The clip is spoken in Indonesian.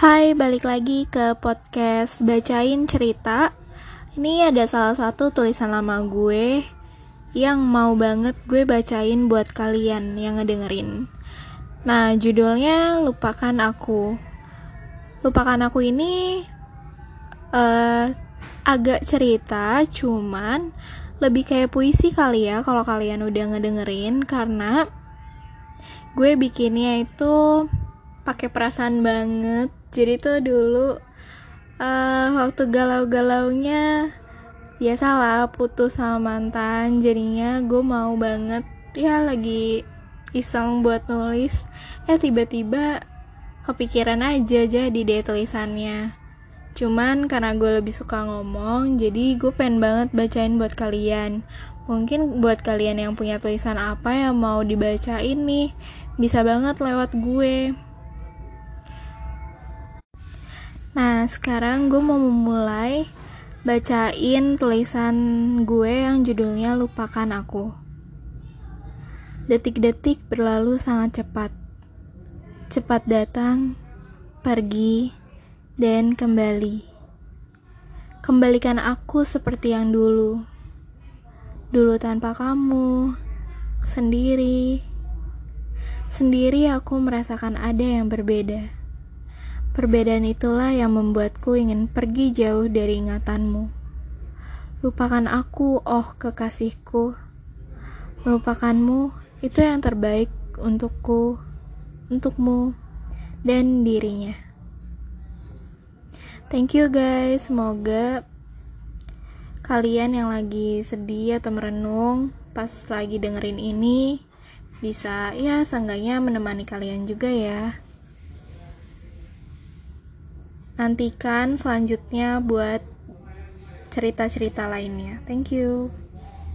Hai, balik lagi ke podcast Bacain Cerita. Ini ada salah satu tulisan lama gue yang mau banget gue bacain buat kalian yang ngedengerin. Nah, judulnya Lupakan Aku. Lupakan Aku ini uh, agak cerita, cuman lebih kayak puisi kali ya kalau kalian udah ngedengerin karena gue bikinnya itu pakai perasaan banget jadi tuh dulu uh, waktu galau-galaunya ya salah putus sama mantan jadinya gue mau banget ya lagi iseng buat nulis eh tiba-tiba kepikiran aja jadi deh tulisannya Cuman karena gue lebih suka ngomong, jadi gue pengen banget bacain buat kalian. Mungkin buat kalian yang punya tulisan apa yang mau dibacain nih, bisa banget lewat gue. Nah, sekarang gue mau memulai bacain tulisan gue yang judulnya Lupakan Aku. Detik-detik berlalu sangat cepat. Cepat datang, pergi, dan kembali. Kembalikan aku seperti yang dulu. Dulu tanpa kamu, sendiri. Sendiri aku merasakan ada yang berbeda. Perbedaan itulah yang membuatku ingin pergi jauh dari ingatanmu. Lupakan aku, oh kekasihku. Melupakanmu itu yang terbaik untukku, untukmu, dan dirinya. Thank you guys, semoga kalian yang lagi sedih atau merenung pas lagi dengerin ini bisa ya seenggaknya menemani kalian juga ya. Nantikan selanjutnya buat cerita-cerita lainnya. Thank you.